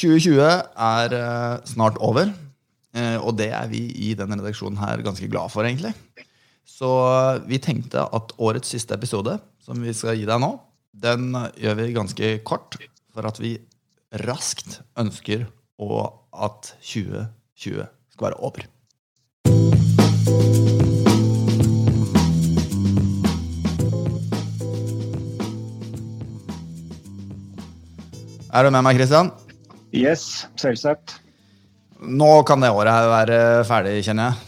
2020 er eh, snart over, eh, og det er vi i denne redaksjonen her ganske glad for, egentlig. Så eh, vi tenkte at årets siste episode, som vi skal gi deg nå, den gjør vi ganske kort, for at vi raskt ønsker at 2020 skal være over. Er du med meg, Kristian? Yes, selvsagt. Nå kan det året her være ferdig, kjenner jeg.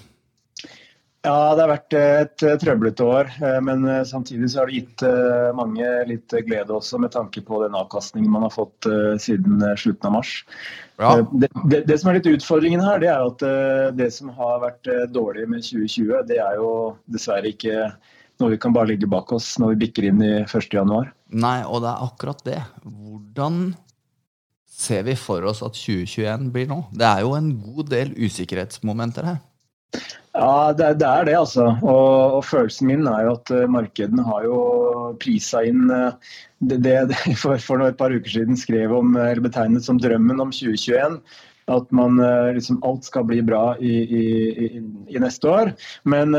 Ja, det har vært et trøblete år. eh, Men samtidig så har det gitt eh, mange litt glede også, med tanke på den avkastningen man har fått eh, siden eh, slutten av mars. Ja. Eh, Det, det, det som er litt utfordringen her, det er at eh, det som har vært eh, dårlig med 2020, det er jo dessverre ikke noe vi kan bare ligge bak oss når vi bikker inn i 1.1. Nei, og det er akkurat det. Hvordan ser vi for oss at 2021 blir nå? Det er jo en god del usikkerhetsmomenter her. Ja, det, det er det, altså. Og, og, følelsen min er jo at uh, markedene har jo prisa inn uh, det, det for, for et par uker siden skrev om, eller betegnet som drømmen om 2021. At man, uh, liksom, alt skal bli bra i, i, i, neste år. Men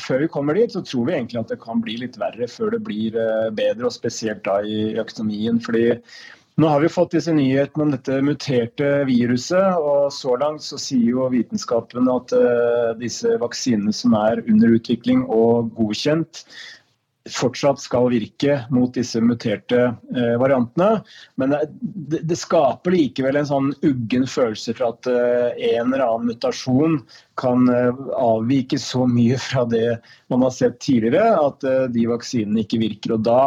før vi kommer dit, så tror vi egentlig at det kan bli litt verre før det blir bedre. Og spesielt da i økonomien. fordi nå har vi fått disse nyhetene om dette muterte viruset, og så langt så sier jo vitenskapen at uh, disse vaksinene som er under utvikling og godkjent, fortsatt skal virke mot disse muterte uh, variantene. Men det, skaper likevel en sånn uggen følelse for at uh, en eller annen mutasjon kan avvike så mye fra det man har sett tidligere, at de vaksinene ikke virker. og da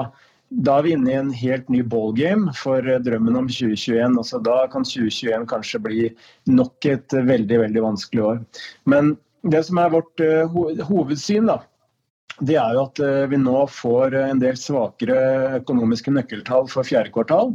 da er vi inne i en helt ny ballgame for drømmen om 2021. Altså, da kan 2021 kanskje bli nok et veldig veldig vanskelig år. Men det som er vårt uh, hovedsyn, da, det er jo at vi nå får en del svakere økonomiske nøkkeltall for fjerde kvartal,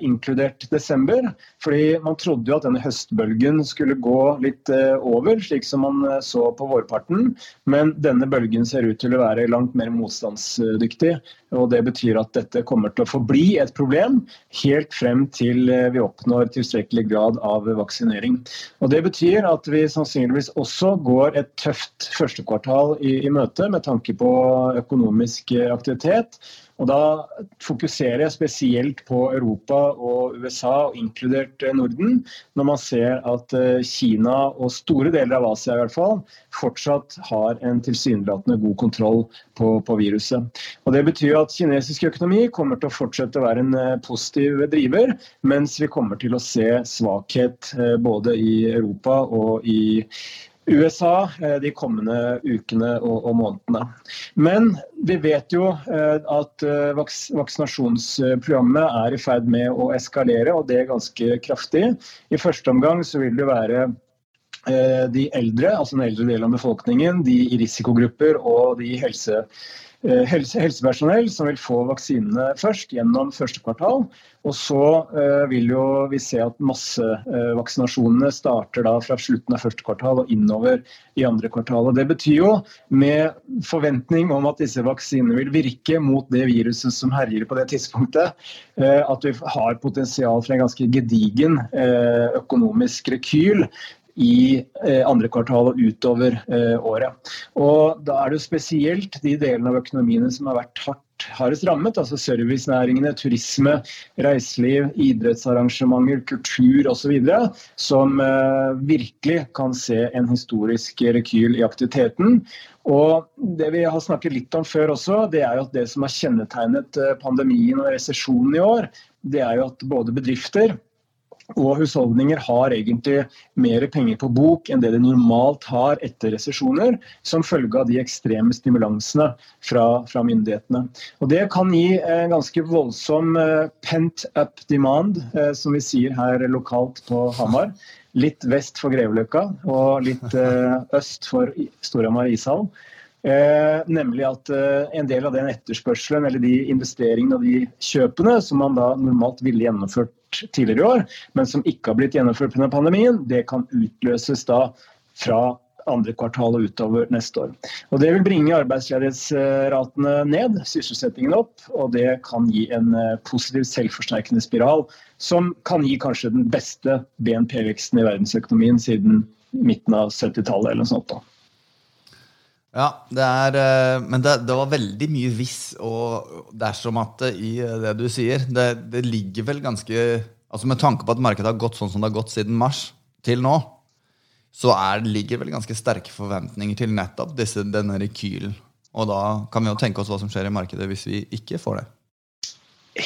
inkludert desember. Fordi man trodde jo at denne høstbølgen skulle gå litt over, slik som man så på vårparten. Men denne bølgen ser ut til å være langt mer motstandsdyktig. Og Det betyr at dette kommer til å forbli et problem helt frem til vi oppnår tilstrekkelig grad av vaksinering. Og Det betyr at vi sannsynligvis også går et tøft første kvartal i, i møte med tanke på økonomisk aktivitet. Og Da fokuserer jeg spesielt på Europa og USA, inkludert Norden, når man ser at Kina og store deler av Asia i hvert fall, fortsatt har en tilsynelatende god kontroll på, på viruset. Og Det betyr at kinesisk økonomi kommer til å fortsette å være en positiv driver, mens vi kommer til å se svakhet både i Europa og i USA de kommende ukene og, månedene. Men vi vet jo at vaks vaksinasjonsprogrammet er i ferd med å eskalere, og det er ganske kraftig. I første omgang så vil det være de eldre, altså den eldre delen av befolkningen, de i risikogrupper og de i helse Helse, helsepersonell som vil få vaksinene først gjennom første kvartal. Og så uh, vil jo vi se at massevaksinasjonene uh, starter da fra slutten av første kvartal og innover i andre kvartal. Og Det betyr jo, med forventning om at disse vaksinene vil virke mot det viruset som herjer på det tidspunktet, at vi har potensial for en ganske gedigen økonomisk rekyl i andre kvartal og utover året. Og Da er det spesielt de delene av økonomiene som har vært hardt hardest rammet, altså servicenæringene, turisme, reiseliv, idrettsarrangementer, kultur osv., som virkelig kan se en historisk rekyl i aktiviteten. Og Det vi har snakket litt om før også, det er jo at det som har kjennetegnet pandemien og resesjonen i år, det er jo at både bedrifter og husholdninger har egentlig mer penger på bok enn det de normalt har etter resesjoner, som følge av de ekstreme stimulansene fra, fra, myndighetene. Og Det kan gi en ganske voldsom pent up demand, som vi sier her lokalt på Hamar. Litt vest for Greveløkka og litt øst for Storhamar ishall. Eh, nemlig at eh, en del av den etterspørselen eller de investeringene og de kjøpene som man da normalt ville gjennomført tidligere i år, men som ikke har blitt gjennomført pga. pandemien, det kan utløses da fra andre kvartal og utover neste år. Og Det vil bringe arbeidsledighetsratene ned, sysselsettingen opp, og det kan gi en positiv selvforsterkende spiral som kan gi kanskje den beste BNP-veksten i verdensøkonomien siden midten av 70-tallet eller noe sånt. da. Ja, det er, eh, men det, det, var veldig mye hvis og dersom at i det du sier. Det, det, ligger vel ganske altså Med tanke på at markedet har gått sånn som det har gått siden mars til nå, så er, ligger vel ganske sterke forventninger til nettopp disse, denne rekylen. Og da kan vi jo tenke oss hva som skjer i markedet hvis vi ikke får det.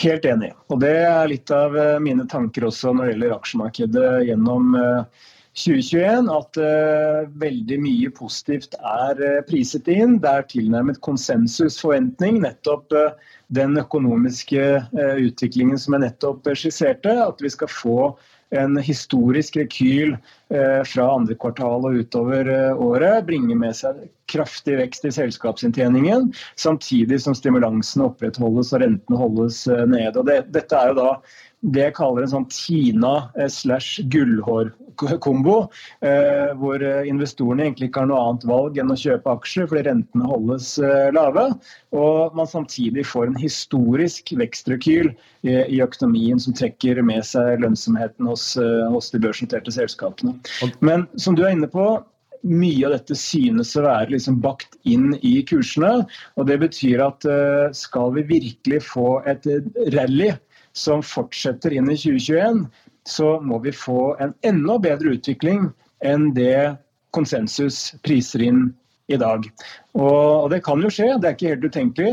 Helt enig. Og det er litt av eh, mine tanker også når det gjelder aksjemarkedet gjennom uh, 2021 at uh, veldig mye positivt er uh, priset inn. Det er tilnærmet konsensusforventning. Nettopp uh, den økonomiske utviklingen som jeg nettopp skisserte. At vi skal få en historisk rekyl fra andre kvartal og utover året. Bringe med seg kraftig vekst i selskapsinntjeningen, samtidig som stimulansen opprettholdes og rentene holdes nede. Og det, dette er jo da det jeg kaller en sånn Tina slash gullhår kombo, eh, hvor eh, investorene egentlig ikke har noe annet valg enn å kjøpe aksjer fordi rentene holdes eh, lave, og man samtidig får en historisk vekstrekyl i økonomien som trekker med seg lønnsomheten hos, hos de børsnoterte selskapene. Men som du er inne på, mye av dette synes å være liksom bakt inn i kursene. og Det betyr at skal vi virkelig få et rally som fortsetter inn i 2021, så må vi få en enda bedre utvikling enn det konsensus priser inn i dag. Og, det kan jo skje, det er ikke helt utenkelig.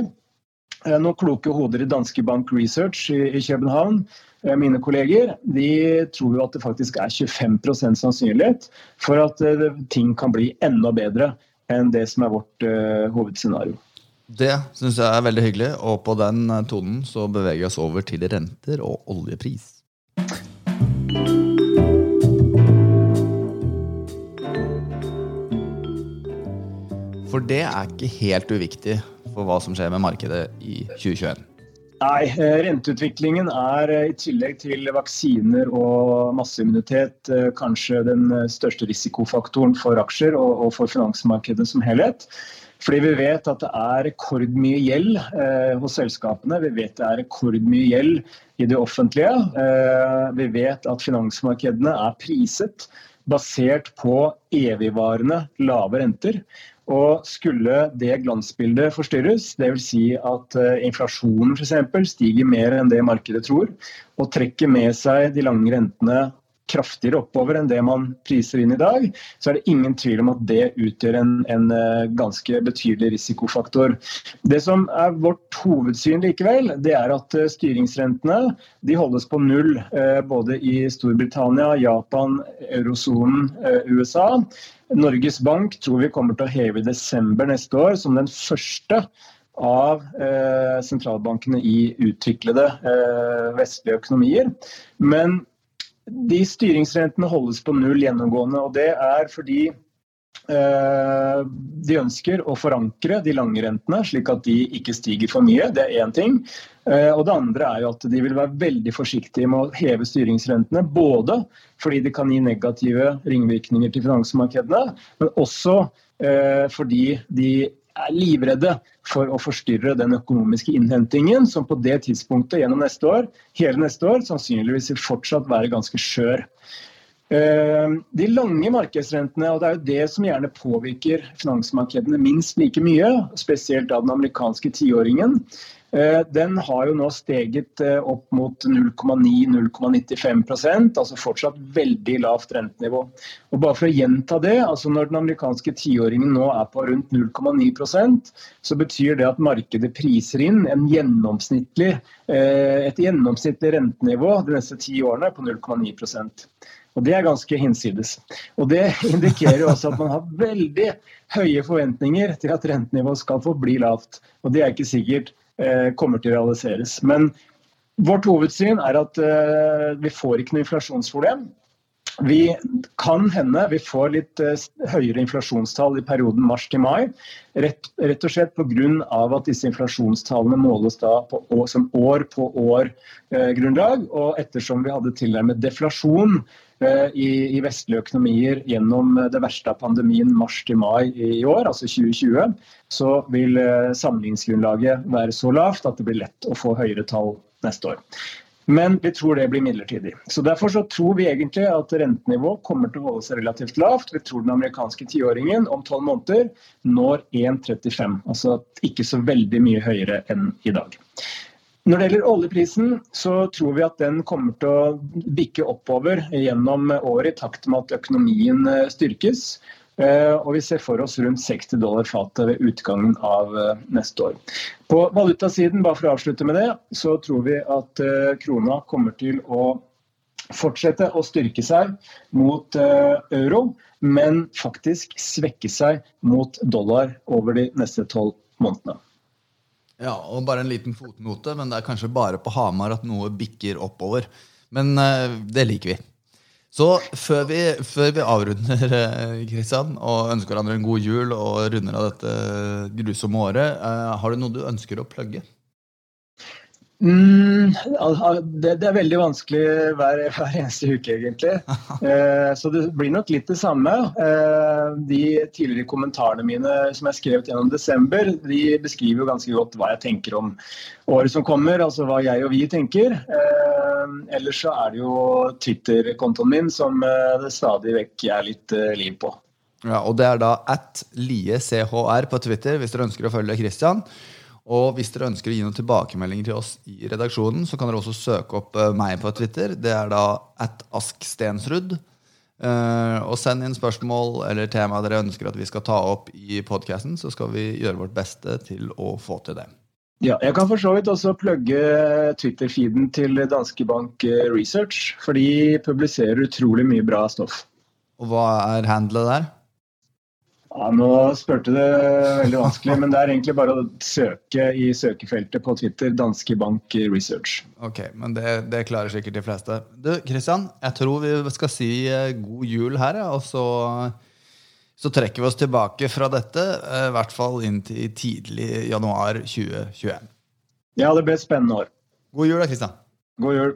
Eh, noen kloke hoder i Danske Bank Research i, København, eh, mine kolleger, de tror jo at det faktisk er 25 sannsynlighet for at uh, ting kan bli enda bedre enn det som er vårt hovedscenario. Det syns jeg er veldig hyggelig, og på den tonen så beveger vi oss over til renter og oljepris. For det er ikke helt uviktig for hva som skjer med markedet i 2021. Nei, eh, renteutviklingen er eh, i tillegg til vaksiner og masseimmunitet eh, kanskje den største risikofaktoren for aksjer og for finansmarkedet som helhet. Fordi vi vet at det er rekordmye gjeld eh, hos selskapene. Vi vet det er rekordmye gjeld i det offentlige. Eh, vi vet at finansmarkedene er priset basert på evigvarende lave renter. Og skulle det glansbildet forstyrres, dvs. Si at eh, inflasjonen f.eks. stiger mer enn det markedet tror, og trekker med seg de lange rentene kraftigere oppover enn det man priser inn i dag, så er det ingen tvil om at det utgjør en, en eh, ganske betydelig risikofaktor. Det som er vårt hovedsyn likevel, det er at eh, styringsrentene de holdes på null eh, både i Storbritannia, Japan, eurosonen, USA. Norges Bank tror vi kommer til å heve i desember neste år som den første av eh, sentralbankene i utviklede eh, vestlige økonomier. Men de styringsrentene holdes på null gjennomgående. og Det er fordi eh, de ønsker å forankre de lange rentene, slik at de ikke stiger for mye. Det er én ting. Eh, og det andre er jo at de vil være veldig forsiktige med å heve styringsrentene. Både fordi det kan gi negative ringvirkninger til finansmarkedene, men også eh, fordi de er livredde for å forstyrre den økonomiske innhentingen, som på det tidspunktet gjennom neste år, hele neste år sannsynligvis vil fortsatt være ganske skjør. Eh, de lange markedsrentene, og det er jo det som gjerne påvirker finansmarkedene minst like mye, spesielt av den amerikanske tiåringen, den har jo nå steget eh, opp mot 0,9-0,95% altså fortsatt veldig lavt rentenivå. Og bare for å gjenta det, altså Når den amerikanske tiåringen nå er på rundt 0,9% så betyr det at markedet priser inn gjennomsnittlig, eh, et gjennomsnittlig rentenivå de neste ti årene på 0,9% og Det er ganske hinsides. Og Det indikerer også at man har veldig høye forventninger til at rentenivået skal forbli lavt. Og Det er ikke sikkert Eh, kommer til å realiseres. Men vårt hovedsyn er at eh, vi får ikke noe inflasjonsproblem. vi kan hende vi får litt uh, høyere inflasjonstall i perioden mars til mai. Rett, rett og slett pga. at disse inflasjonstallene måles på, som år på år-grunnlag. Eh, og ettersom vi hadde tilnærmet deflasjon i, i, vestlige økonomier gjennom det verste av pandemien mars til mai i år, altså 2020, så vil sammenligningsgrunnlaget være så lavt at det blir lett å få høyere tall neste år. Men vi tror det blir midlertidig. Så Derfor så tror vi egentlig at rentenivået kommer til å holde seg relativt lavt. Vi tror den amerikanske tiåringen om tolv måneder når 1,35. Altså ikke så veldig mye høyere enn i dag. Når det gjelder oljeprisen, så tror vi at den kommer til å bikke oppover gjennom året i takt med at økonomien styrkes. Eh, og vi ser for oss rundt 60 dollar fatet ved utgangen av eh, neste år. På valutasiden, bare for å avslutte med det, så tror vi at eh, krona kommer til å fortsette å styrke seg mot euro, men faktisk svekke seg mot dollar over de neste tolv månedene. Ja, og bare en liten fotnote, men det er kanskje bare på Hamar at noe bikker oppover. Men det liker vi. Så før vi, før vi avrunder Kristian, eh, og ønsker hverandre en god jul og runder av dette grusomme året, eh, har du noe du ønsker å plugge? Mm, det, det, er veldig vanskelig hver, hver eneste uke, egentlig. Eh, så det blir nok litt det samme. Eh, de tidligere kommentarene mine som jeg skrev gjennom desember, de beskriver jo ganske godt hva jeg tenker om året som kommer, altså hva jeg og vi tenker. Eh, ellers så er det jo Twitter-kontoen min som eh, det stadig vekk er litt eh, liv på. Ja, og det er da at liechr på Twitter, hvis dere ønsker å følge Christian. Og hvis dere ønsker å gi noen tilbakemeldinger til oss i redaksjonen, så kan dere også søke opp eh, meg på Twitter. Det er da at askstensrud. Uh, og send inn spørsmål eller tema dere ønsker at vi skal ta opp i podkasten, så skal vi gjøre vårt beste til å få til det. Ja, jeg kan for så vidt også plugge Twitter-feeden til Danske Bank eh, Research. For de publiserer utrolig mye bra stoff. Og hva er handlet der? Ja, Nå spurte du veldig vanskelig, men det er egentlig bare å søke i søkefeltet på Twitter. Danske Bank Research. Ok, men det, det klarer sikkert de fleste. Du, Kristian, jeg tror vi skal si eh, god jul her, og så, så trekker vi oss tilbake fra dette. Eh, I hvert fall inntil tidlig januar 2021. Ja, det blir et spennende år. God jul da, Kristian. God jul.